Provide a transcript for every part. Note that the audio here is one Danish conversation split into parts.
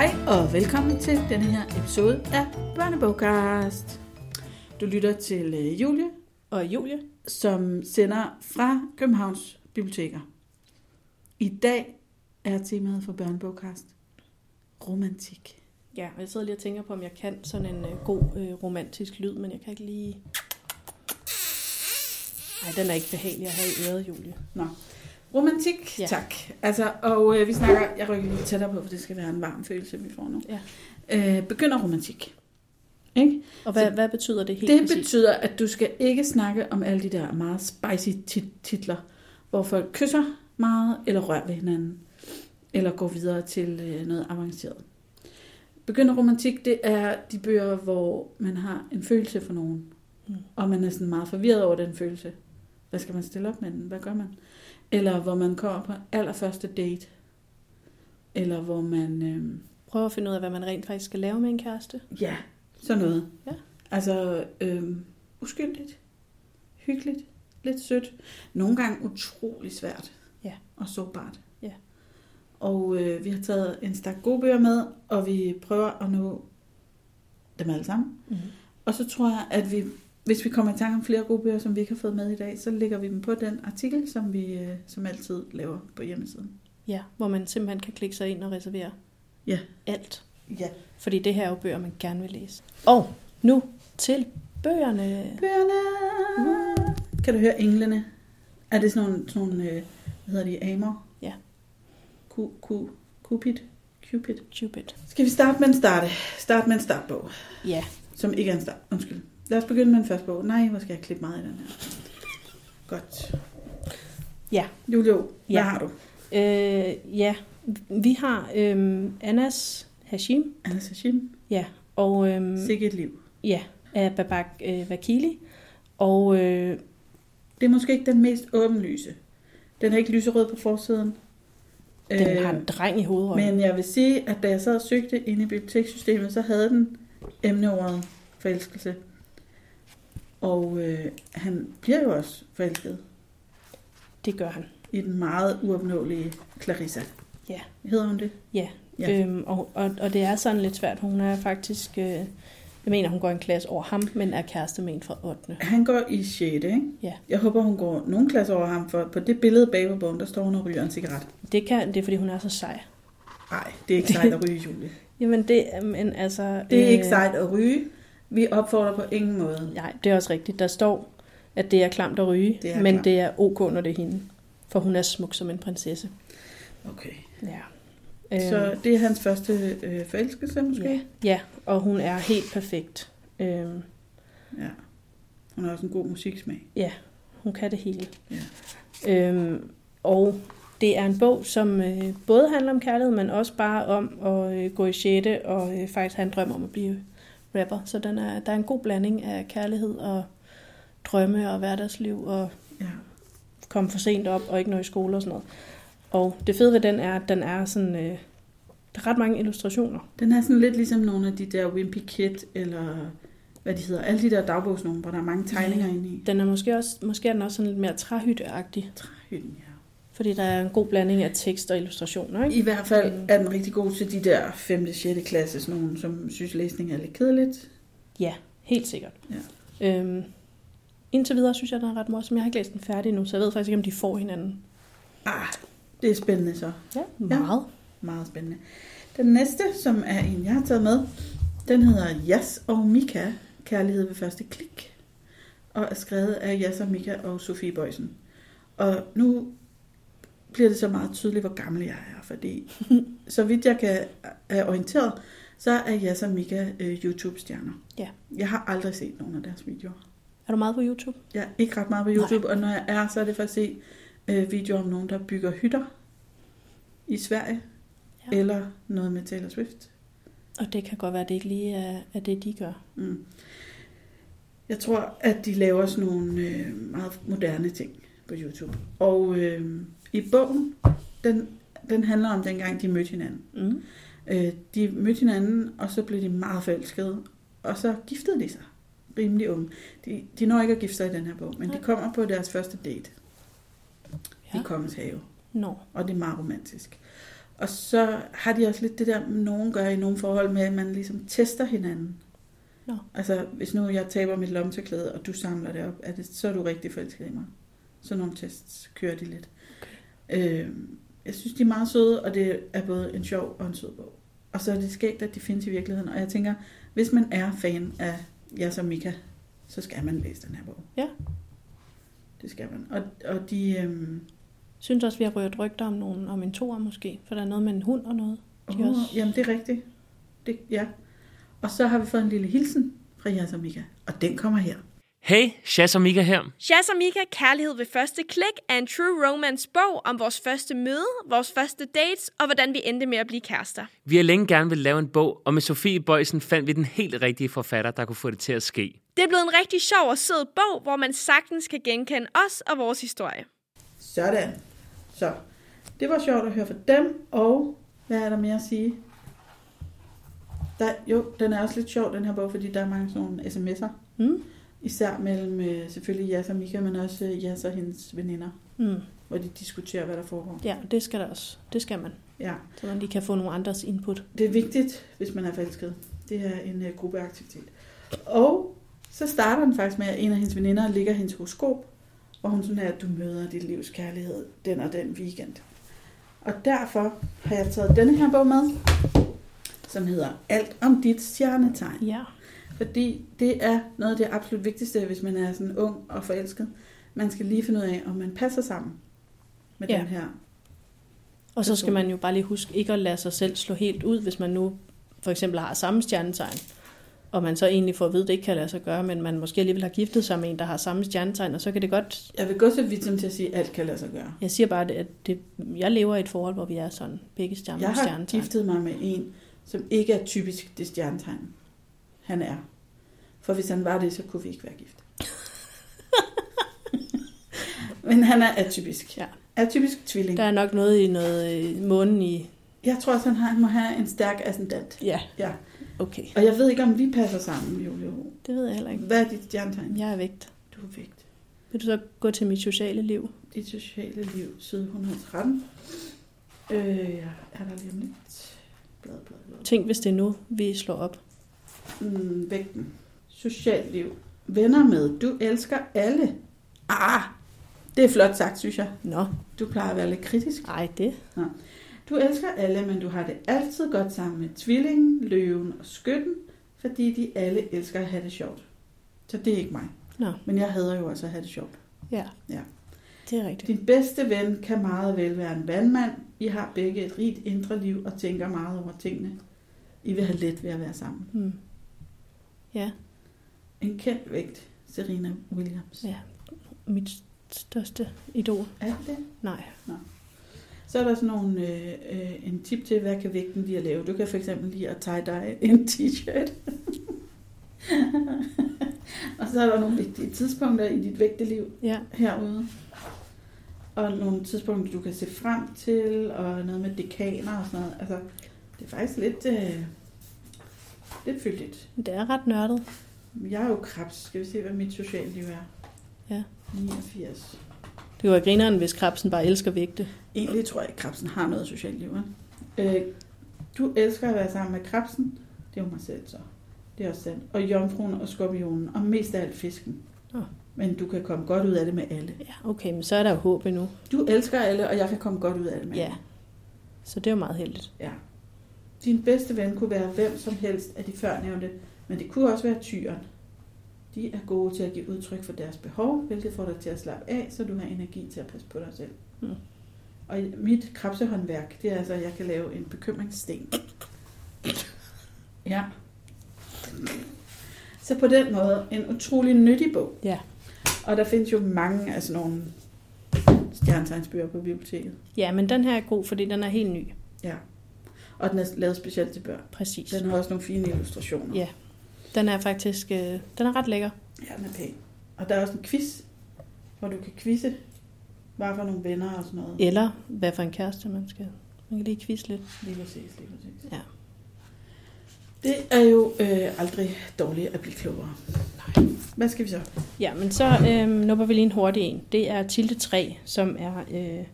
Hej og velkommen til denne her episode af Børnebogcast. Du lytter til øh, Julie, Og Julie? som sender fra Københavns Biblioteker. I dag er temaet for Børnebogcast romantik. Ja, og jeg sidder lige og tænker på, om jeg kan sådan en øh, god øh, romantisk lyd, men jeg kan ikke lige... Nej, den er ikke behagelig at have i øret, Julie. Nå. Romantik, ja. Tak. Altså, og øh, vi snakker, jeg rykker lige tættere på, for det skal være en varm følelse, vi får nu. Ja. Øh, begynder romantik. Ikke? Og hvad, Så- hvad betyder det helt Det præcis? betyder, at du skal ikke snakke om alle de der meget spicy tit- titler, hvor folk kysser meget, eller rører ved hinanden, eller går videre til øh, noget avanceret. Begynder romantik, det er de bøger, hvor man har en følelse for nogen, Mm. og man er sådan meget forvirret over den følelse. Hvad skal man stille op med den? Hvad gør man? Eller hvor man kommer på allerførste date, eller hvor man... Øh, Prøv at finde ud af, hvad man rent faktisk skal lave med en kæreste. Ja, sådan noget. Ja. Altså, øhm, uskyldigt, hyggeligt, lidt sødt. Nogle gange utrolig svært. Ja. Og sårbart. Ja. Og øh, vi har taget en stak gode bøger med, og vi prøver at nå dem alle sammen. Mm. Og så tror jeg, at vi, hvis vi kommer i tanke om flere gode bøger, som vi ikke har fået med i dag, så lægger vi dem på den artikel, som vi øh, som altid laver på hjemmesiden. Ja, hvor man simpelthen kan klikke sig ind og reservere Ja. alt. Ja. Fordi det her er jo bøger, man gerne vil læse. Og nu til bøgerne. Bøgerne. Kan du høre englene? Er det sådan nogle, sådan nogle øh, hvad hedder de, amer? Ja. Ku, ku, Cupid? Cupid. Cupid. Skal vi starte med en starte? Start med en startbog, Ja, som ikke er en start. Undskyld. Lad os begynde med en første bog. Nej, hvor skal jeg klippe meget i den her. Godt. Ja. Julio, hvad Ja. har du? øh, ja. vi har øhm, Anas Hashim. Anna Sashim. Og øhm, Sikke et liv. Ja, af Babak øh, Vakili. Og øh, Det er måske ikke den mest åbenlyse. Den er ikke lyserød på forsiden. den Øh, har en dreng i hovedrollen. Men jeg vil sige, at da jeg sad og søgte inde i bibliotekssystemet, så havde den emneordet forelskelse. Og øh, han bliver jo også forelsket Det gør han. i den meget uopnåelige Clarissa. Ja. Hedder hun det? Ja. Ja. Øhm, og, og, og det er sådan lidt svært. Hun er faktisk... Øh, jeg mener, hun går en klasse over ham, men er kæreste med en fra 8. Han går i 6. Ikke? Ja. Jeg håber, hun går nogle klasser over ham, for på det billede bag på bogen, der står hun og ryger en cigaret. Det, kan, det er, fordi hun er så sej. Nej, det er ikke sejt at ryge, Julie. Jamen, det. Men altså... Det er ikke sejt at ryge. Vi opfordrer på ingen måde. Nej, det er også rigtigt. Der står, at det er klamt at ryge, Det men klamt. det er ok, når det er hende. For hun er smuk som en prinsesse. Okay. Ja. Så det er hans første øh, forelskelse, måske? ja, ja, og hun er helt perfekt. Øhm, Ja. Hun har også en god musiksmag. Hun kan det hele. Ja. Øhm, og det er en bog, som øh, både handler om kærlighed, men også bare om at øh, gå i 6. og øh, faktisk have en drøm om at blive rapper. Så den er, der er en god blanding af kærlighed og drømme og hverdagsliv og Ja. komme for sent op og ikke nå i skole og sådan noget. Og det fede ved den er, at den er sådan... Øh, der er ret mange illustrationer. Den er sådan lidt ligesom nogle af de der Wimpy Kid, eller hvad de hedder, alle de der dagbogsnumre, hvor der er mange tegninger Ja. inde i. Den er måske også, måske er den også sådan lidt mere træhytteagtig, Træhytten, ja. Fordi der er en god blanding af tekst og illustrationer. Ikke? I hvert fald Mm. er den rigtig god til de der 5. og 6. klasse, sådan nogle, som synes læsning er lidt kedeligt. Helt sikkert. Ja. Øhm, indtil videre synes jeg, den er ret morsom. Jeg har ikke læst den færdig nu, så jeg ved faktisk ikke, om de får hinanden. Ah, det er spændende så. Ja, meget. Meget spændende. Den næste, som er en, jeg har taget med, den hedder Jas og Mika, Kærlighed ved første klik, og er skrevet af Jas og Mika og Sofie Bøjsen. Og nu bliver det så meget tydeligt, hvor gammel jeg er, fordi så vidt jeg kan er orienteret, så er Jas og Mika øh, YouTube-stjerner. Ja. Jeg har aldrig set nogen af deres videoer. Er du meget på YouTube? Jeg er ikke ret meget på YouTube, Nej. og når jeg er, så er det for at se øh, videoer om nogen, der bygger hytter i Sverige, Ja. ja. eller noget med Taylor Swift. Og det kan godt være, at det ikke lige er, er det, de gør. Mm. Jeg tror, at de laver sådan nogle øh, meget moderne ting på YouTube. Og øh, i bogen, den, den handler om dengang, de mødte hinanden. Mm. Øh, de mødte hinanden, og så blev de meget forelskede. Og så giftede de sig rimelig unge. De, de når ikke at gifte sig i den her bog, men de Nej. kommer på deres første date Ja. i Kongens Have. Nå. Og det er meget romantisk. Og så har de også lidt det der, nogen gør i nogle forhold med, at man ligesom tester hinanden. Nå. Altså, hvis nu jeg taber mit lommetørklæde, og du samler det op, er det, så er du rigtig forelsket i mig. Så nogle tests kører de lidt. Øh, jeg synes, de er meget søde, og det er både en sjov og en sød bog. Og så er det skægt, at de findes i virkeligheden. Og jeg tænker, hvis man er fan af Jas og Mika, så skal man læse den her bog. Ja. Det skal man. Og, og de... Øhm, synes også, vi har rørt rygter om, nogen, om en toer måske, for der er noget med en hund og noget. De oh, også... Jamen, det er rigtigt. Det, ja. Og så har vi fået en lille hilsen fra Jas og Mika, og den kommer her. Hey, Shaz og Mika her. Shaz og Mika, Kærlighed ved første klik, er en true romance bog om vores første møde, vores første dates og hvordan vi endte med at blive kærester. Vi har længe gerne vil lave en bog, og med Sofie Bøjsen fandt vi den helt rigtige forfatter, der kunne få det til at ske. Det er blevet en rigtig sjov og sød bog, hvor man sagtens kan genkende os og vores historie. Sådan. Så, det var sjovt at høre fra dem, og hvad er der mere at sige? Der, jo, den er også lidt sjov, den her bog, fordi der er mange sådan nogle sms'er. Mm. Især mellem øh, selvfølgelig Jas og Mika, men også øh, Jas og hendes veninder, Mm. hvor de diskuterer, hvad der foregår. Ja, det skal der også. Det skal man. Ja, Så man lige kan få nogle andres input. det er vigtigt, hvis man er forelsket. Det er en øh, gruppeaktivitet. Og så starter den faktisk med, at en af hendes veninder ligger hendes horoskop, hvor hun sådan er, at du møder dit livs kærlighed den og den weekend. Og derfor har jeg taget denne her bog med, som hedder Alt om dit stjernetegn. Ja. Fordi det er noget af det absolut vigtigste, hvis man er sådan ung og forelsket. Man skal lige finde ud af, om man passer sammen med Ja. den her. Og så skal man jo bare lige huske ikke at lade sig selv slå helt ud, hvis man nu for eksempel har samme stjernetegn, og man så egentlig får at vide, at det ikke kan lade sig gøre, men man måske alligevel har giftet sig med en, der har samme stjernetegn, og så kan det godt... Jeg vil gå så vidt som til at sige, at alt kan lade sig gøre. Jeg siger bare, at det, jeg lever i et forhold, hvor vi er sådan begge stjerner Jeg har stjernetegn. giftet mig med en, som ikke er typisk det stjernetegn, han er. For hvis han var det, så kunne vi ikke være gift. Men han er atypisk. Ja. Atypisk tvilling. Der er nok noget i noget øh, månen i... Jeg tror også, han, har, han må have en stærk ascendant. Ja, Ja. okay. Og jeg ved ikke, om vi passer sammen, Julie. Det ved jeg heller ikke. Hvad er dit stjernetegn? Jeg er vægt. Du er vægt. Vil du så gå til mit sociale liv? Dit sociale liv, side 113. Øh, ja, er der lige om lidt. Blad, blad, blad. Tænk, hvis det er nu, vi slår op. Mm, vægten. Socialt liv. Venner med. Du elsker alle. Ah, det er flot sagt, synes jeg. Nå, Du plejer at være lidt kritisk. ej det. Du elsker alle, men du har det altid godt sammen med tvillingen, løven og skytten, fordi de alle elsker at have det sjovt. Så det er ikke mig. Nå, Men jeg hader jo også at have det sjovt. ja. Ja. Det er rigtigt. Din bedste ven kan meget vel være en vandmand. I har begge et rigt indre liv og tænker meget over tingene. I vil have let ved at være sammen. Hmm. Ja, En kendt vægt, Serena Williams. ja. Mit største idol. Er det det? Nej. Så er der sådan nogle, øh, øh, en tip til, hvad kan vægten lide at lave. Du kan for eksempel lide at tie dig en t-shirt. og så er der nogle vigtige tidspunkter i dit vægteliv Ja, herude. Og nogle tidspunkter, du kan se frem til, og noget med dekaner og sådan noget. Altså, det er faktisk lidt, øh, lidt fyldigt. det er ret nørdet. Jeg er jo krebs. Skal vi se, hvad mit sociale liv er? Ja. 89. Det var grineren, hvis krabsen bare elsker vægte. Egentlig tror jeg ikke, krebsen har noget socialt liv. Øh, du elsker at være sammen med krebsen. Det er jo mig selv så. Det er også sandt. Og jomfruen og skorpionen. Og mest af alt fisken. Nå. Men du kan komme godt ud af det med alle. Ja, okay, men så er der jo håb endnu. Du elsker alle, og jeg kan komme godt ud af det med Ja. alle. Så det er jo meget heldigt. ja. Din bedste ven kunne være hvem som helst af de førnævnte, men det kunne også være tyren. De er gode til at give udtryk for deres behov, hvilket får dig til at slappe af, så du har energi til at passe på dig selv. Mm. Og mit krabsehåndværk, det er altså, at jeg kan lave en bekymringssten. Ja. Så på den måde, en utrolig nyttig bog. Ja. Og der findes jo mange af sådan nogle stjernetegnsbøger på biblioteket. Ja, men den her er god, fordi den er helt ny. Ja. Og den er lavet specielt til børn. Præcis. Den har også nogle fine illustrationer. Ja. Den er faktisk øh, den er ret lækker. Ja, den er pæn. Og der er også en quiz, hvor du kan quizze, hvad for nogle venner og sådan noget. Eller hvad for en kæreste man skal. Man kan lige quizze lidt. Lige præcis, lige præcis. Ja. Det er jo øh, aldrig dårligt at blive klogere. Nej. Hvad skal vi så? Ja, men så øh, nupper vi lige en hurtig en. Det er Tilde 3, som er øh,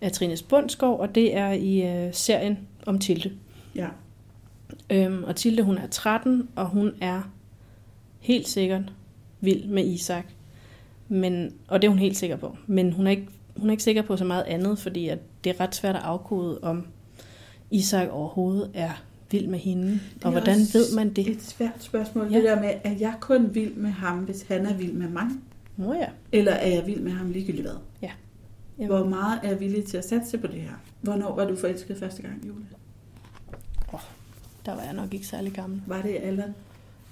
af Trines Bundsgaard, og det er i øh, serien om Tilde. Ja. Øhm, og Tilde, hun er 13, og hun er helt sikkert vild med Isak. Men, og det er hun helt sikker på. Men hun er ikke, hun er ikke sikker på så meget andet, fordi at det er ret svært at afkode, om Isak overhovedet er vild med hende. Det Og er hvordan ved man det? Et svært spørgsmål. Ja. Det der med, er jeg kun vild med ham, hvis han er vild med mig? Nå ja. Eller er jeg vild med ham ligegyldigt hvad? Jamen, Hvor meget er jeg villig til at satse på det her? Hvornår var du forelsket første gang, Julie? der var jeg nok ikke særlig gammel. Var det Allan?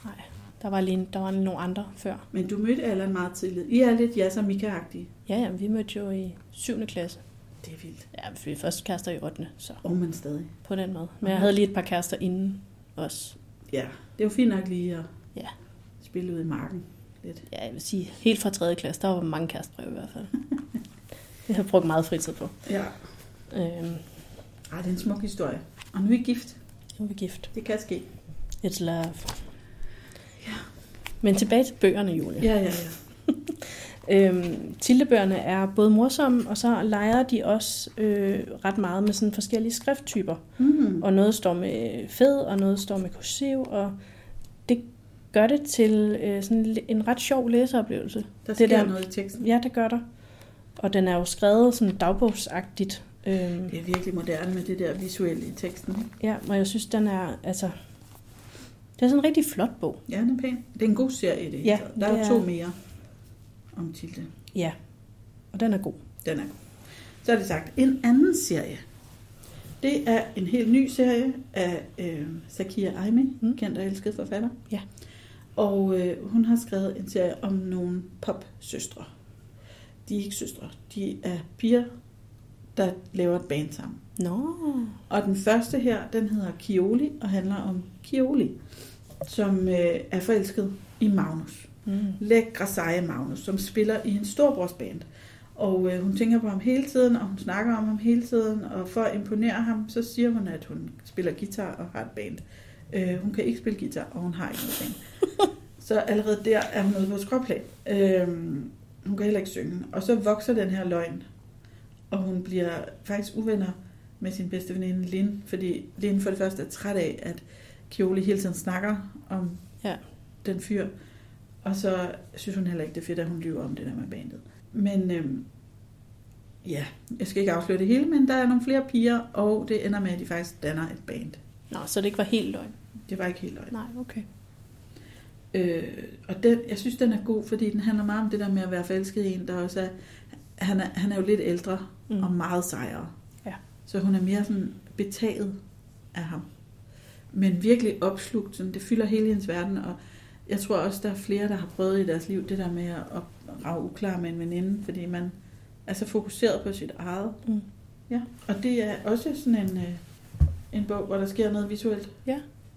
Nej, der var, lige, der var nogle andre før. Men du mødte Allan meget tidligt. I er lidt Jas og Mika-agtige. Ja, ja, vi mødte jo i 7. klasse. Det er vildt. Ja, vi er først kærester i 8. Så Og men stadig. på den måde. Men jeg havde lige et par kærester inden også. Ja, det jo fint nok lige at Ja. spille ud i marken lidt. Ja, jeg vil sige, helt fra 3. klasse, der var mange kærestebreve i hvert fald. det har jeg brugt meget fritid på. Ja. Øhm, Ej, det er en smuk historie. Og nu er I gift. nu er vi gift. Det kan ske. It's love. Ja. Men tilbage til bøgerne, Julie. Ja, ja, ja. Øhm, Tildebøgerne er både morsomme, og så leger de også øh, ret meget med sådan forskellige skrifttyper. Mm. Og noget står med fed, og noget står med kursiv, og det gør det til øh, sådan en ret sjov læseoplevelse. Der det sker der- noget i teksten. Ja, det gør der. Og den er jo skrevet sådan dagbogsagtigt. Øhm, Det er virkelig moderne med det der visuelle i teksten. ja, og jeg synes, den er, altså... Det er sådan en rigtig flot bog. Ja, den er pæn. Det er en god serie det. Ja. Der er er- to mere om Tilde. Ja, og den er god. Den er god. Så er det sagt. En anden serie. Det er en helt ny serie af øh, Sakia Aimi, mm. kendt og elsket forfatter. Ja. Og øh, hun har skrevet en serie om nogle popsøstre. De er ikke søstre. De er piger, der laver et band sammen. Nå, Og den første her, den hedder Kioli og handler om Kioli, som øh, er forelsket i Magnus. mm. Lækre seje Magnus, som spiller i en storbrorsband. Og øh, hun tænker på ham hele tiden, og hun snakker om ham hele tiden, og for at imponere ham, så siger hun, at hun spiller guitar og har et band. Øh, hun kan ikke spille guitar, og hun har ikke noget band. så allerede der er hun ude på skråplan. Øh, hun kan heller ikke synge. Og så vokser den her løgn, og hun bliver faktisk uvenner med sin bedste veninde Lin, fordi Lin for det første er træt af, at Kioli hele tiden snakker om Ja. den fyr, og så synes hun heller ikke, det er fedt, at hun lyver om det der med bandet. Men øhm, ja, jeg skal ikke afsløre det hele, men der er nogle flere piger, og det ender med, at de faktisk danner et band. Nå, så det ikke var helt løgn. Det var ikke helt løgn. Nej, okay. Øh, og den, jeg synes, den er god, fordi den handler meget om det der med at være forelsket i en, der også er, han er, han er jo lidt ældre Mm. og meget sejere. Ja. Så hun er mere sådan betaget af ham. Men virkelig opslugt, sådan, det fylder hele hendes verden, og jeg tror også, der er flere, der har prøvet i deres liv det der med at, rave uklar med en veninde, fordi man er så fokuseret på sit eget. Mm. Ja. Og det er også sådan en, øh, en bog, hvor der sker noget visuelt.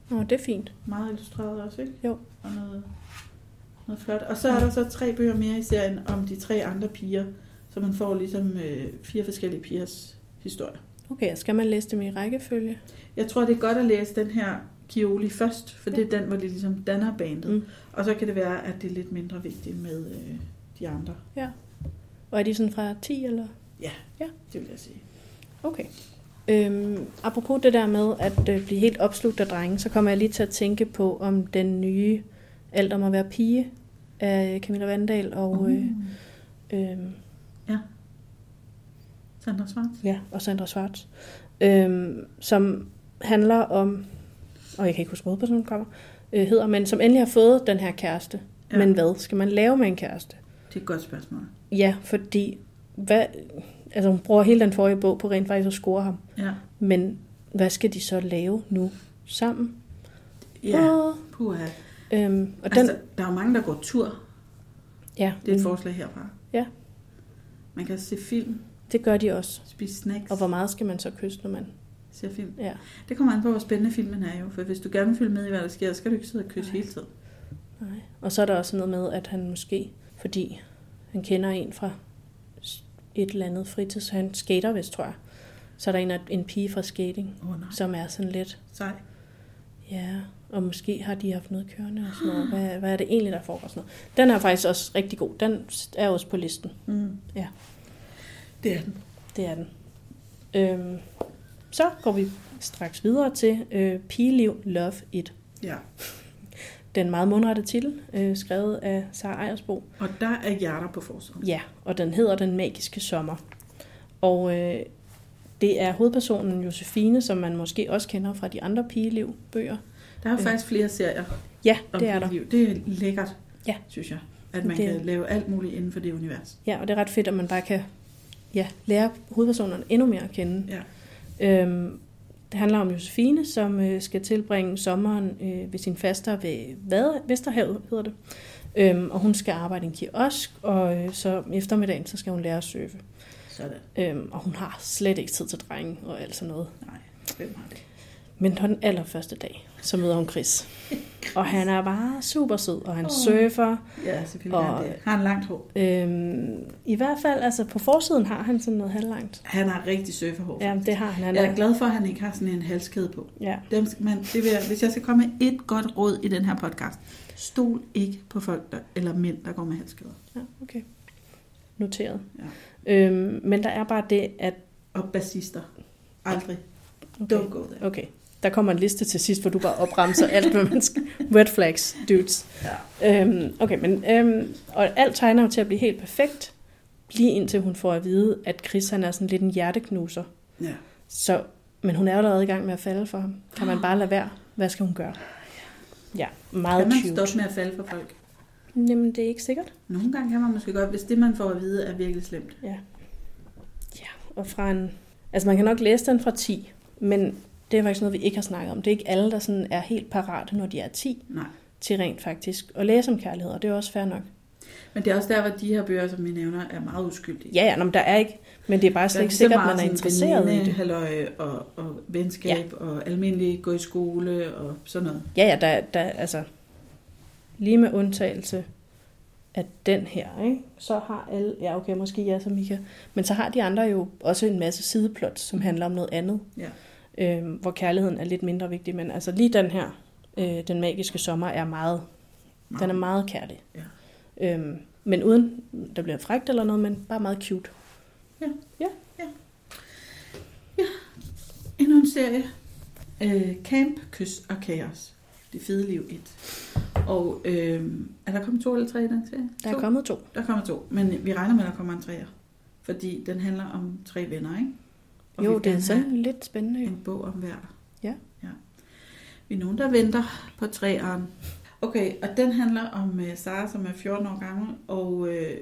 Nå, det er fint. Meget illustreret også, ikke? Jo. Og noget, noget flot. Og så er der så tre bøger mere i serien om de tre andre piger, så man får ligesom øh, fire forskellige pigers historie. Okay, skal man læse dem i rækkefølge? Jeg tror, det er godt at læse den her Kioli først, for Ja. det er den, hvor de ligesom danner bandet. Mm. Og så kan det være, at det er lidt mindre vigtigt med øh, de andre. Og er de sådan fra 10, eller? Det vil jeg sige. Okay. Øhm, apropos det der med at øh, blive helt opslugt af drenge, så kommer jeg lige til at tænke på, om den nye Alt om at være pige af Camilla Vandal og, øh, øh, Sandra Svart. ja, og Sandra Schwartz, øh, som handler om, og jeg kan ikke huske, hvad personen kommer, øh, hedder, men som endelig har fået den her kæreste. Ja. Ja. Men hvad skal man lave med en kæreste? Det er et godt spørgsmål. Ja, fordi hvad, altså hun bruger hele den forrige bog på rent faktisk at score ham. Ja. Men hvad skal de så lave nu sammen? Ja, puha. øhm, og den, Altså, der er jo mange, der går tur. ja, Det er et mm, forslag herfra. Ja. Man kan se film, det gør de også. spise snacks, Og hvor meget skal man så kysse, når man... se film. Ja, Det kommer an på, hvor spændende filmen er jo. For hvis du gerne vil følge med i, hvad der sker, så skal du ikke sidde og kysse Nej. hele tiden. nej. Og så er der også noget med, at han måske, fordi han kender en fra et eller andet fritids, han skater vist, tror jeg. Så er der en, en pige fra skating, oh, nej, som er sådan lidt, sej. ja, og måske har de haft noget kørende og sådan noget. Hvad, hvad er det egentlig, der foregår sådan noget? Den er faktisk også rigtig god. Den er også på listen. Mm. Ja. Det er den. Det er den. Øhm, så går vi straks videre til øh, Pigeliv Love It. Ja. Den meget mundrette titel, øh, skrevet af Sara Ejersbo. Og der er hjerter på forsiden. Ja, og den hedder Den Magiske Sommer. Og øh, det er hovedpersonen Josefine, som man måske også kender fra de andre pigeliv-bøger. Der er jo Øh. faktisk flere serier Ja, om det er der. liv. Det er lækkert, Ja. synes jeg. At man Det- kan lave alt muligt inden for det univers. Ja, og det er ret fedt, at man bare kan ja, lære hovedpersonerne endnu mere at kende. Ja. Øhm, det handler om Josefine, som øh, skal tilbringe sommeren øh, ved sin faster ved Vade, Vesterhavet, hedder det. Øhm, og hun skal arbejde i en kiosk, og øh, så eftermiddagen, så skal hun lære at surfe. Sådan. Øhm, og hun har slet ikke tid til drenge og alt sådan noget. Nej, hvem har det? Men på den allerførste dag, så møder hun Chris. Og han er bare super sød, og han Åh. surfer. Ja, selvfølgelig Og- det. Har han langt hår? Øhm, I hvert fald, altså på forsiden har han sådan noget halvlangt. Han har rigtig surferhår. Ja, det har han. han Jeg er, er glad for, at han ikke har sådan en halskæde på. ja. Dem man, det vil jeg, hvis jeg skal komme med et godt råd i den her podcast, stol ikke på folk, der, eller mænd, der går med halskæder. ja, okay. Noteret. Ja. Øhm, men der er bare det, at... Og bassister. Aldrig. Okay. Don't go there. okay. Der kommer en liste til sidst, hvor du bare opremser alt, hvad man skal... Red flags, dudes. Ja. Øhm, okay, men... Øhm, og alt tegner jo til at blive helt perfekt, lige indtil hun får at vide, at Chris han er sådan lidt en hjerteknuser. ja. Så, men hun er jo allerede i gang med at falde for ham. Kan man bare lade være? Hvad skal hun gøre? Ja, meget Kan man cute. stoppe med at falde for folk? Jamen, det er ikke sikkert. Nogle gange kan man måske godt, hvis det, man får at vide, er virkelig slemt. Ja. Ja, og fra en... Altså, man kan nok læse den fra 10, men det er faktisk noget, vi ikke har snakket om. Det er ikke alle, der sådan er helt parate, når de er 10, Nej. til rent faktisk at læse om kærlighed, og det er også fair nok. Men det er også der, hvor de her bøger, som vi nævner, er meget uskyldige. Ja, ja, nå, men der er ikke... Men det er bare slet ikke sikkert, at man er interesseret i det. Halløj og, og venskab ja. og almindelig gå i skole og sådan noget. Ja, ja, der, der altså... Lige med undtagelse af den her, ikke? så har alle... Ja, okay, måske jeg som Mika. Men så har de andre jo også en masse sideplots, som handler om noget andet. Ja. Øhm, hvor kærligheden er lidt mindre vigtig. Men altså lige den her, øh, den magiske sommer, er meget, den er meget kærlig. Ja. Øhm, men uden, der bliver frækt eller noget, men bare meget cute. Endnu en serie. Øh, Camp, Kys og Kaos. Det fede liv 1. Og øh, er der kommet to eller tre i den serie? Der er to? kommet to. Der kommer to, men vi regner med, at der kommer en træer. Fordi den handler om tre venner, ikke? Og jo, det er sådan lidt spændende. En bog om hver. Ja. ja. Vi er nogen, der venter på træeren. Okay, og den handler om uh, Sara, som er 14 år gammel, og øh,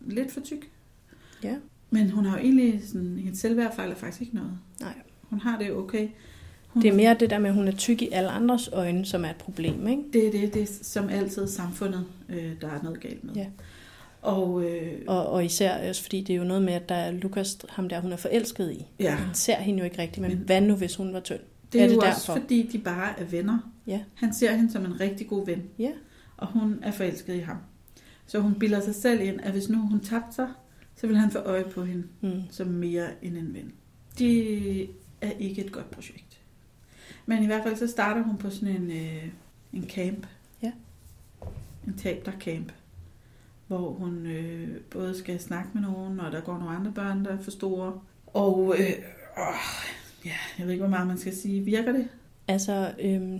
lidt for tyk. Ja. Men hun har jo egentlig sådan, hendes selvværd fejler faktisk ikke noget. Nej. Hun har det okay. Hun Det er mere det der med, at hun er tyk i alle andres øjne, som er et problem, ikke? Det er det, det er som altid samfundet, øh, der er noget galt med. Ja. Og øh, Og, og især også fordi det er jo noget med, at der er Lukas, ham der, hun er forelsket i. ja, Han ser hende jo ikke rigtigt, men, Men- hvad nu, hvis hun var tynd? det er, er det jo også derfor? fordi, de bare er venner. Ja. Han ser hende som en rigtig god ven. Ja. Og hun er forelsket i ham. Så hun bilder sig selv ind, at hvis nu hun tabte sig, så vil han få øje på hende Mm. som mere end en ven. Det er ikke et godt projekt. Men i hvert fald så starter hun på sådan en, øh, en camp. Ja. En tabter-camp. Hvor hun øh, både skal snakke med nogen, og der går nogle andre børn, der er for store. Og øh, åh, ja, jeg ved ikke, hvor meget man skal sige. Virker det? Altså, øhm,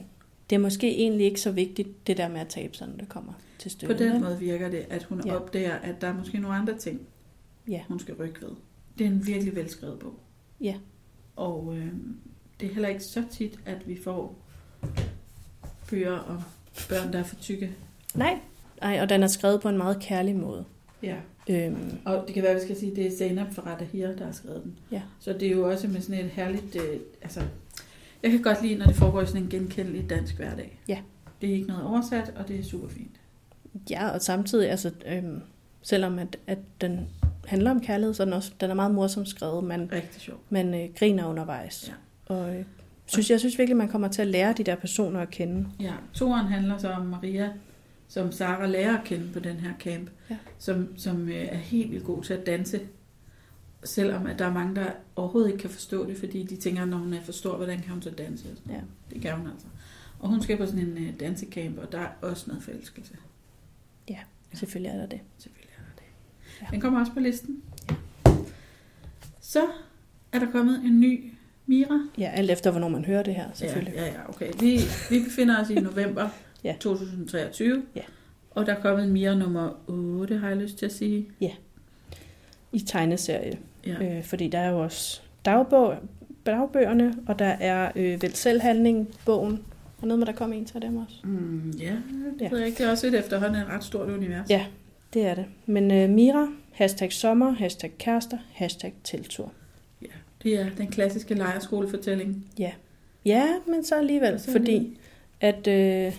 det er måske egentlig ikke så vigtigt, det der med at tabe sig, når det kommer til På stykket. den vel? måde virker det, at hun ja. opdager, at der er måske nogle andre ting, Ja. hun skal rykke ved. Det er en virkelig velskrevet bog. Ja. Og øh, det er heller ikke så tit, at vi får bøger om børn, der er for tykke. Nej. Ej, og den er skrevet på en meget kærlig måde. Ja. Øhm, Og det kan være, at vi skal sige, at det er Zainab fra Ratahir, der har skrevet den. Ja. Så det er jo også med sådan et herligt... Øh, altså, jeg kan godt lide, når det foregår i sådan en genkendelig dansk hverdag. Ja. Det er ikke noget oversat, og det er super fint. ja, og samtidig, altså, øhm, selvom at, at den handler om kærlighed, så er den, også, den er meget morsomt skrevet. Man, Rigtig sjovt. man øh, griner undervejs. Ja. Og øh, synes, jeg synes virkelig, man kommer til at lære de der personer at kende. Ja, toeren handler så om Maria, som Sara lærer at kende på den her camp, Ja. som, som øh, er helt vildt god til at danse. Selvom at der er mange, der overhovedet ikke kan forstå det, fordi de tænker, når hun er for stor, hvordan kan hun så danse? Ja. Det kan hun altså. Og hun skal på sådan en øh, dansecamp, og der er også noget forelskelse. Selvfølgelig er der det. Selvfølgelig er der det. Ja. Den kommer også på listen. Så er der kommet en ny Mira. Ja, alt efter, hvornår man hører det her, Ja, selvfølgelig. ja, ja, okay. Vi, vi befinder os i november Ja. 2023. Ja. Og der er kommet en Mira nummer 8, har jeg lyst til at sige. I tegneserie. Ja. Øh, fordi der er jo også dagbog, dagbøgerne, og der er øh, vel selvhandling, bogen. Og noget med, der kom en til dem også. Mm, ja, det Ja. ja. ved jeg ikke. Det er også et efterhånden et ret stort univers. Ja. Det er det. Men øh, Mira, hashtag sommer, hashtag kærester, hashtag teltur. Det er den klassiske lejerskolefortælling. Ja, men så alligevel, Så fordi at øh,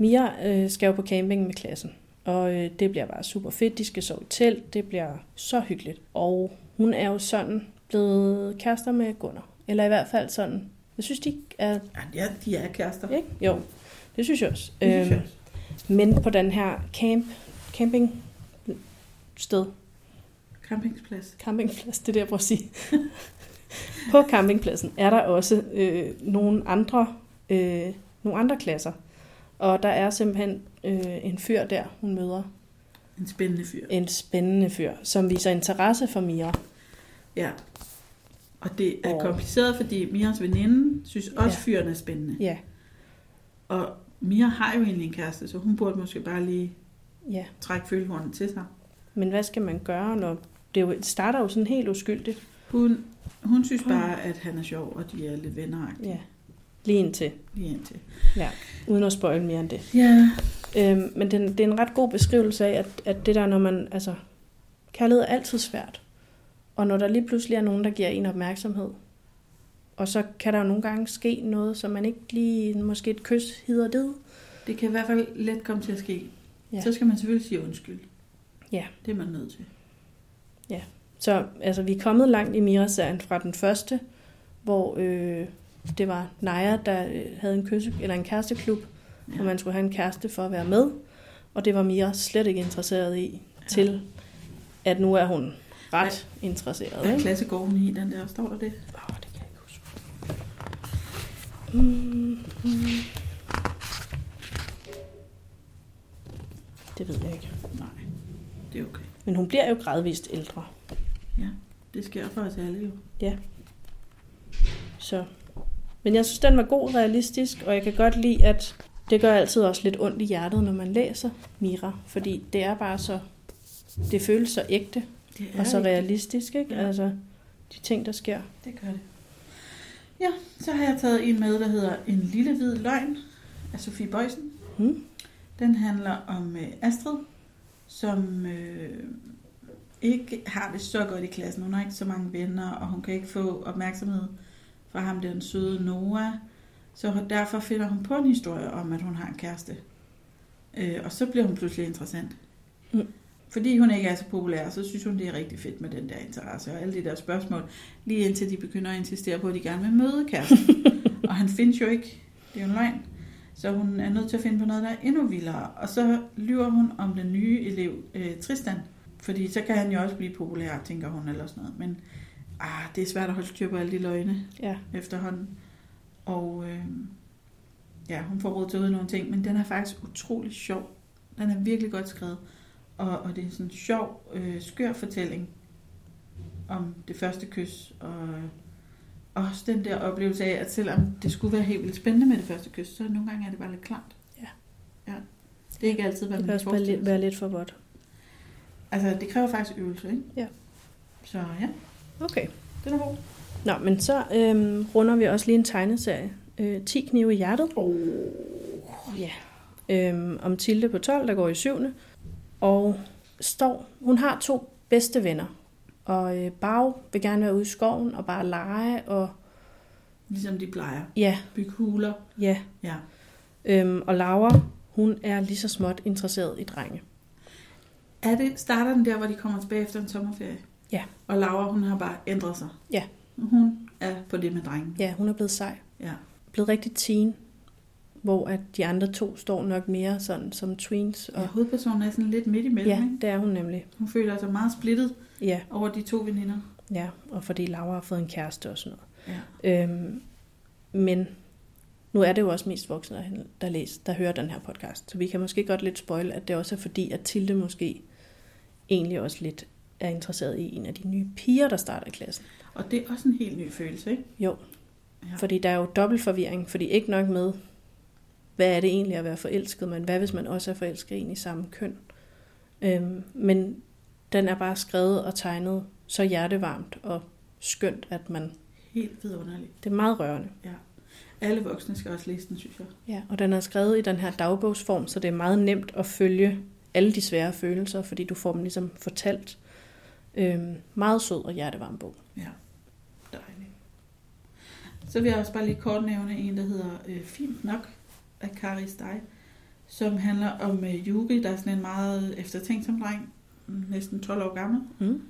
Mia øh, skal jo på camping med klassen. Og øh, det bliver bare super fedt. De skal sove i telt. Det bliver så hyggeligt. Og hun er jo sådan blevet kærester med Gunnar. Eller i hvert fald sådan. Jeg synes, de er... Ja, de er kærester. Ikke? Jo, det synes jeg også. Det synes jeg Øhm, men på den her camp, camping sted, Campingsplads. campingplads, det er det, jeg prøver at sige. på campingpladsen er der også øh, nogle andre øh, nogle andre klasser. Og der er simpelthen øh, en fyr der, hun møder. En spændende fyr. En spændende fyr, som viser interesse for Mira. Ja. Og det er Og- kompliceret, fordi Miras veninde synes også, Ja. fyren er spændende. Ja, Og Mira har jo egentlig en kæreste, så hun burde måske bare lige ja. trække følehornet til sig. Men hvad skal man gøre, når det, jo, starter jo sådan helt uskyldigt? Hun, hun synes bare, at han er sjov, og de er lidt venner Ja. Lige indtil. lige indtil. Ja. Uden at spoil mere end det. Ja, Øhm, men det, det er en ret god beskrivelse af, at, at det der, når man, altså, kærlighed er altid svært. Og når der lige pludselig er nogen, der giver en opmærksomhed, og så kan der jo nogle gange ske noget, som man ikke lige, måske et kys hider det. det kan i hvert fald let komme til at ske. Ja. Ja. Så skal man selvfølgelig sige undskyld. Ja. Det er man nødt til. Så altså, vi er kommet langt i Mira-serien fra den første, hvor øh, det var Naja, der øh, havde en kysse, eller en kæresteklub, ja. Ja. hvor man skulle have en kæreste for at være med. Og det var Mira slet ikke interesseret i, ja. til at nu er hun ret interesseret. Hvad klasse går hun i, den der? Står der det? Åh, det kan jeg ikke huske. Mm, mm. Det ved jeg ikke. Nej, det er okay. Men hun bliver jo gradvist ældre. Det sker for os alle jo. Så. Men jeg synes, den var god realistisk, og jeg kan godt lide, at det gør altid også lidt ondt i hjertet, når man læser Mira. Fordi det er bare så... Det føles så ægte og så ikke- realistisk, ikke? Ja. Altså, de ting, der sker. Det gør det. Ja, så har jeg taget en med, der hedder En lille hvid løgn af Sofie Bøjsen. Hmm? Den handler om øh, Astrid, som øh, ikke har det så godt i klassen. Hun har ikke så mange venner, og hun kan ikke få opmærksomhed fra ham, den søde Noah. Så derfor finder hun på en historie om, at hun har en kæreste. Øh, og så bliver hun pludselig interessant. Mm. Fordi hun ikke er så populær, så synes hun, det er rigtig fedt med den der interesse og alle de der spørgsmål. Lige indtil de begynder at insistere på, at de gerne vil møde kæresten. og han findes jo ikke. Det er jo en løgn. Så hun er nødt til at finde på noget, der er endnu vildere. Og så lyver hun om den nye elev, øh, Tristan. Fordi så kan han jo også blive populær, tænker hun eller sådan noget. Men ah, det er svært at holde styr på alle de løgne Ja. efterhånden. Og øh, ja, hun får råd til vide nogle ting, men den er faktisk utrolig sjov. Den er virkelig godt skrevet. Og, og det er sådan en sjov, øh, skør fortælling om det første kys. Og også den der oplevelse af, at selvom det skulle være helt vildt spændende med det første kys, så nogle gange er det bare lidt klamt. Ja. ja. Det er ikke altid, hvad Det man kan også være forestiller lidt, for godt. Altså, det kræver faktisk øvelse, ikke? Ja. Så ja, Okay. den er god. Nå, men så øhm, runder vi også lige en tegneserie. Øh, 10 knive i hjertet. Oh. Ja. Øhm, om Tilde på 12, der går i 7. Og står, hun har to bedste venner. Og øh, Bag vil gerne være ude i skoven og bare lege. Og Ligesom de plejer. ja, Bygge huler. ja. Ja. Øhm, og Laura, hun er lige så småt interesseret i drenge. Er det, starter den der, hvor de kommer tilbage efter en sommerferie? Ja. Og Laura, hun har bare ændret sig? Ja. Hun er på det med drengen? Ja, hun er blevet sej. Ja. Blevet rigtig teen. Hvor at de andre to står nok mere sådan som tweens. Og Og, hovedpersonen er sådan lidt midt imellem, ja, ikke? det er hun nemlig. Hun føler sig meget splittet Ja, over de to veninder. ja, og fordi Laura har fået en kæreste og sådan noget. Ja. Øhm, men nu er det jo også mest voksne, der, der, læser, der hører den her podcast. Så vi kan måske godt lidt spoil, at det også er fordi, at Tilde måske egentlig også lidt er interesseret i en af de nye piger, der starter i klassen. Og det er også en helt ny følelse, ikke? Jo, Ja. fordi der er jo dobbelt forvirring, fordi ikke nok med, hvad er det egentlig at være forelsket, men hvad hvis man også er forelsket i en i samme køn? Øhm, men den er bare skrevet og tegnet så hjertevarmt og skønt, at man, Helt vidunderligt. det er meget rørende. Ja. Alle voksne skal også læse den, synes jeg. Ja, og den er skrevet i den her dagbogsform, så det er meget nemt at følge alle de svære følelser, fordi du får dem ligesom fortalt. Øhm, meget sød og hjertevarm bog. Ja, dejligt. Så vil jeg også bare lige kort nævne en, der hedder øh, Fint nok af Kari Steg, som handler om øh, Yuri, der er sådan en meget eftertænksom dreng, næsten 12 år gammel, Mm.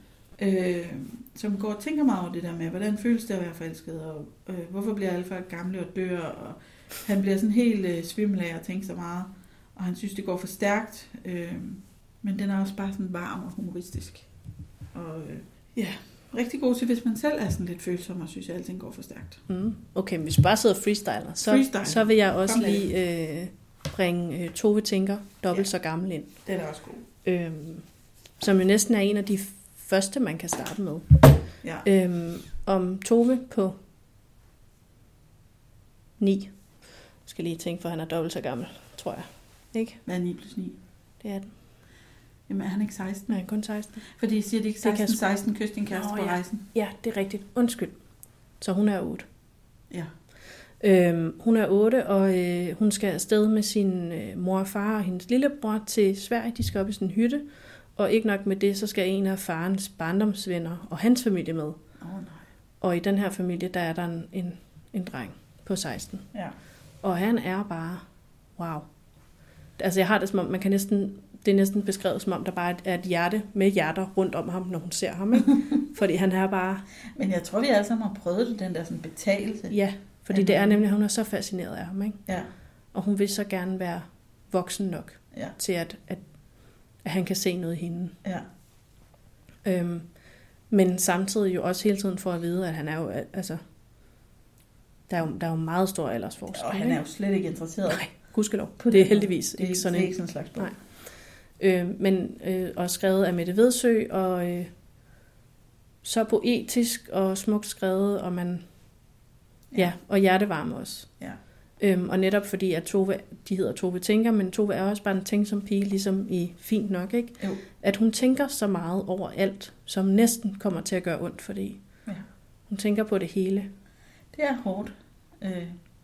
øh, som går og tænker meget over det der med, hvordan føles det at være forelsket, og øh, hvorfor bliver alle folk gamle og dør, og han bliver sådan helt øh, svimmel af at tænke så meget, og han synes, det går for stærkt, øh, men den er også bare sådan varm og humoristisk. Og øh, ja, rigtig god til, hvis man selv er sådan lidt følsom og synes, at alting går for stærkt. Mm. Okay, men hvis du bare sidder og freestyler, så, Freestyle. så vil jeg også Kom lige øh, bringe øh, Tove Tinker, dobbelt Ja. så gammel ind. Det er også god. Øhm, som jo næsten er en af de første, man kan starte med. Ja. Øhm, om Tove på 9. Jeg skal lige tænke, for han er dobbelt så gammel, tror jeg. Ikke? Hvad er 9 plus 9? Det er den. Jamen er han ikke 16? Nej, kun 16. Fordi I siger, det ikke Det kan 16, sgu- 16 kyst din kæreste Nå, på ja. rejsen. Ja, det er rigtigt. Undskyld. Så hun er 8. Ja. Øhm, hun er 8, og øh, hun skal afsted med sin øh, mor og far og hendes lillebror til Sverige. De skal op i en hytte. Og ikke nok med det, så skal en af farens barndomsvenner og hans familie med. Åh oh, nej. Og i den her familie, der er der en, en, en dreng på 16. Ja. Og han er bare, wow. Altså jeg har det som om, man kan næsten, det er næsten beskrevet som om, der bare er et hjerte med hjerter rundt om ham, når hun ser ham. Ikke? Fordi han er bare, Men jeg tror, vi alle sammen har prøvet det, den der sådan betalelse. ja, fordi det er nemlig, at hun er så fascineret af ham. Ikke? Ja. Og hun vil så gerne være voksen nok Ja. til, at, at, at han kan se noget i hende. Ja. Øhm, men samtidig jo også hele tiden for at vide, at han er jo, altså, der er jo, der er jo meget stor aldersforskel. Og han er jo slet ikke interesseret. Nej, gudskelov. På det er heldigvis det ikke sådan det er ikke sådan en slags bog. Nej. Øh, men øh, og skrevet af Mette Vedsø, og øh, så poetisk og smukt skrevet, og man, ja, ja og hjertevarm også. Ja. Øhm, og netop fordi, at Tove, de hedder Tove Tænker, men Tove er også bare en ting som pige, ligesom i Fint Nok, ikke? Jo. At hun tænker så meget over alt, som næsten kommer til at gøre ondt, fordi Ja. hun tænker på det hele, Det er hårdt øh,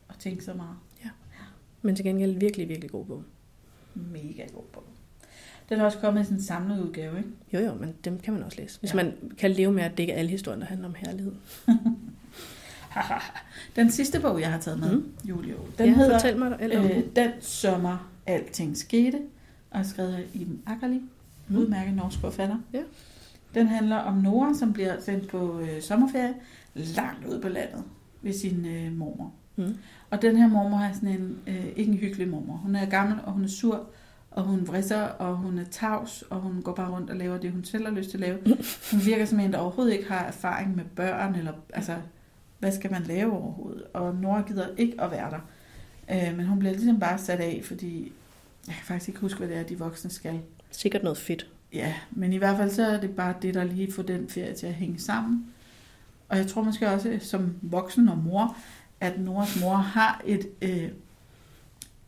at tænke så meget. men til gengæld virkelig, virkelig god bog. Mega god bog. Den er også kommet i sådan en samlet udgave, ikke? Jo jo, men dem kan man også læse. Hvis Ja. man kan leve med, at det ikke er alle historier, der handler om herlighed. den sidste bog, jeg har taget med, mm. Julio, den ja, hedder Fortæl mig om øh, den. Sommer, alting skete, og er skrevet af Iben Akkerli, Mm. udmærket norsk forfatter. Ja. Den handler om Nora, som bliver sendt på øh, sommerferie langt ude på landet ved sin øh, mormor. Mm. Og den her mormor er sådan en, øh, ikke en hyggelig mormor. Hun er gammel, og hun er sur, og hun vrisser, og hun er tavs, og hun går bare rundt og laver det, hun selv har lyst til at lave. Hun virker som en, der overhovedet ikke har erfaring med børn, eller altså, hvad skal man lave overhovedet? Og Nora gider ikke at være der. Øh, men hun bliver ligesom bare sat af, fordi jeg kan faktisk ikke huske, hvad det er, de voksne skal. Sikkert noget fedt. Ja, men i hvert fald så er det bare det, der lige får den ferie til at hænge sammen. Og jeg tror måske også som voksen og mor, at Noras mor har et, øh,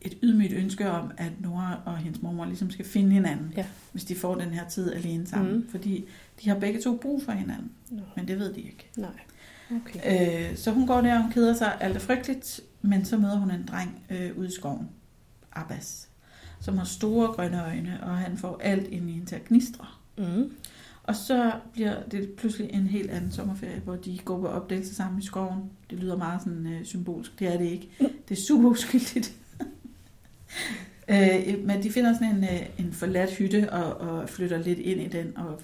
et ydmygt ønske om, at Nora og hendes mormor ligesom skal finde hinanden, Ja. hvis de får den her tid alene sammen. Mhm. Fordi de har begge to brug for hinanden, Nå, men det ved de ikke. nej. Okay. Øh, så hun går der, og hun keder sig, alt er frygteligt, men så møder hun en dreng øh, ude i skoven, Abbas, som har store grønne øjne, og han får alt ind i hende til at gnistre. Mm. Og så bliver det pludselig en helt anden sommerferie, hvor de går på opdagelse sammen i skoven. Det lyder meget sådan øh, symbolsk. Det er det ikke. Det er super uskyldigt. øh, men de finder sådan en, øh, en forladt hytte og, og flytter lidt ind i den og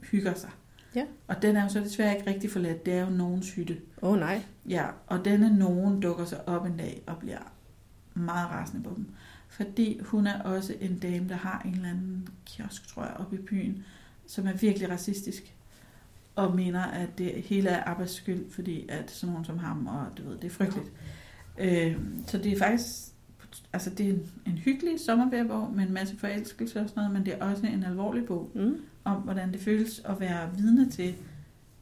hygger sig. Ja. Og den er jo så desværre ikke rigtig forladt. Det er jo nogens hytte. Åh oh, nej. Ja, og denne nogen dukker sig op en dag og bliver meget rasende på dem. Fordi hun er også en dame, der har en eller anden kiosk, tror jeg, oppe i byen, som er virkelig racistisk. Og mener, at det hele er Abbas skyld, fordi at sådan nogen som ham, og du ved, det er frygteligt. Øh, så det er faktisk altså det er en, en hyggelig sommerferiebog med en masse forelskelse og sådan noget, men det er også en alvorlig bog Mm. om, hvordan det føles at være vidne til,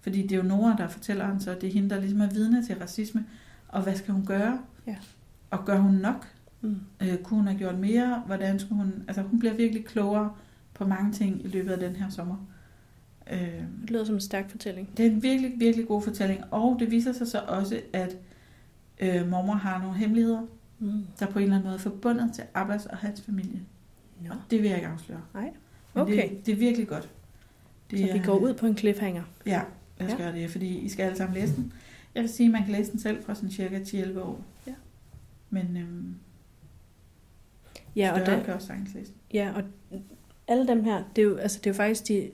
fordi det er jo Nora, der fortæller hende, så det er hende, der ligesom er vidne til racisme, og hvad skal hun gøre? Ja. Og gør hun nok? Mm. Øh, kunne hun have gjort mere? Hvordan skulle hun... Altså hun bliver virkelig klogere på mange ting i løbet af den her sommer. Øh, Det lyder som en stærk fortælling. det er en virkelig, virkelig god fortælling, og det viser sig så også, at øh, mormor har nogle hemmeligheder, Mm. der på en eller anden måde er forbundet til Abbas og hans familie. Ja. Og det vil jeg ikke afsløre. Nej. Okay. Det, det er virkelig godt. Det Så vi er- går ud på en cliffhanger. Ja, lad os Ja. gøre det, fordi I skal alle sammen læse den. Jeg vil sige, at man kan læse den selv fra sådan cirka 10-11 år. Ja. Men øhm, Ja, og, der, kan også sagtens læse den. ja, og alle dem her, det er, jo, altså, det er jo faktisk de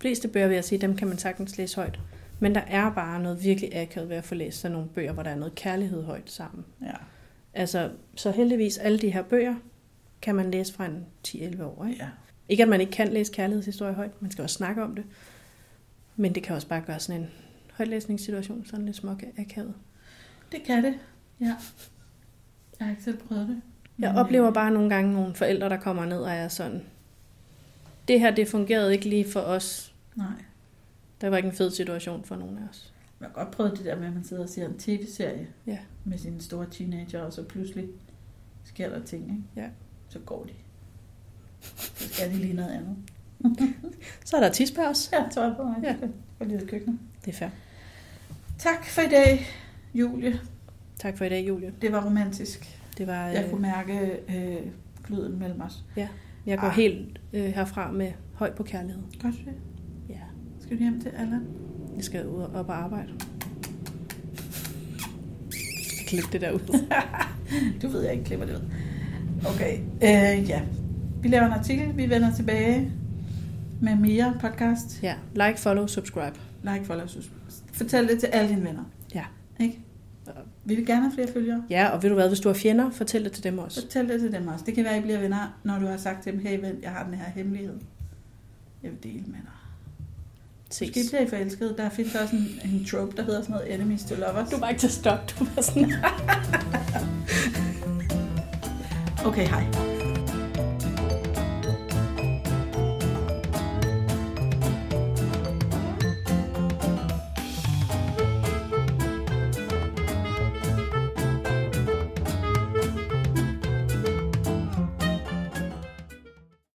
fleste bøger, vil jeg sige, dem kan man sagtens læse højt. Men der er bare noget virkelig akavet ved at få læst sådan nogle bøger, hvor der er noget kærlighed højt sammen. Ja. Altså, så heldigvis alle de her bøger kan man læse fra en 10-11 år. Ikke? ja. ikke at man ikke kan læse kærlighedshistorie højt, man skal også snakke om det. Men det kan også bare gøre sådan en højtlæsningssituation sådan lidt smuk akavet. Det kan det. Ja. Jeg har ikke selv prøvet det. Jeg Men, oplever øh, bare nogle gange nogle forældre, der kommer ned og er sådan, det her, det fungerede ikke lige for os. Nej. Der var ikke en fed situation for nogen af os. Jeg har godt prøvet det der med, at man sidder og ser en tv-serie Ja. med sine store teenager, og så pludselig sker der ting, ikke? Ja. Så går de. Så skal de lige noget andet. Så er der tispause. Ja, tøj på mig. Ja. Ja. Og i køkkenet. Det er fair. Tak for i dag, Julie. Tak for i dag, Julie. Det var romantisk. Det var, Jeg øh, kunne mærke øh, gløden mellem os. jeg går Ah. helt øh, herfra med høj på kærlighed. Godt det. Ja, Skal du hjem til Allan? Jeg skal ud og op og arbejde. Klip det der ud. Du ved, jeg ikke klipper det ud. Okay, øh, ja. Vi laver en artikel. Vi vender tilbage med mere podcast. Ja, like, follow, subscribe. Like, follow, subscribe. Fortæl det til alle dine venner. Ja. Ikke? Vi vil gerne have flere følgere. Ja, og ved du hvad, hvis du har fjender, fortæl det til dem også. Fortæl det til dem også. Det kan være, at I bliver venner, når du har sagt til dem, hey ven, jeg har den her hemmelighed. Jeg vil dele med dig. Måske Ses. bliver I forelsket. Der findes også en, en trope, der hedder sådan noget enemies to lovers. Du var ikke til stop, du var sådan... Okay, hej.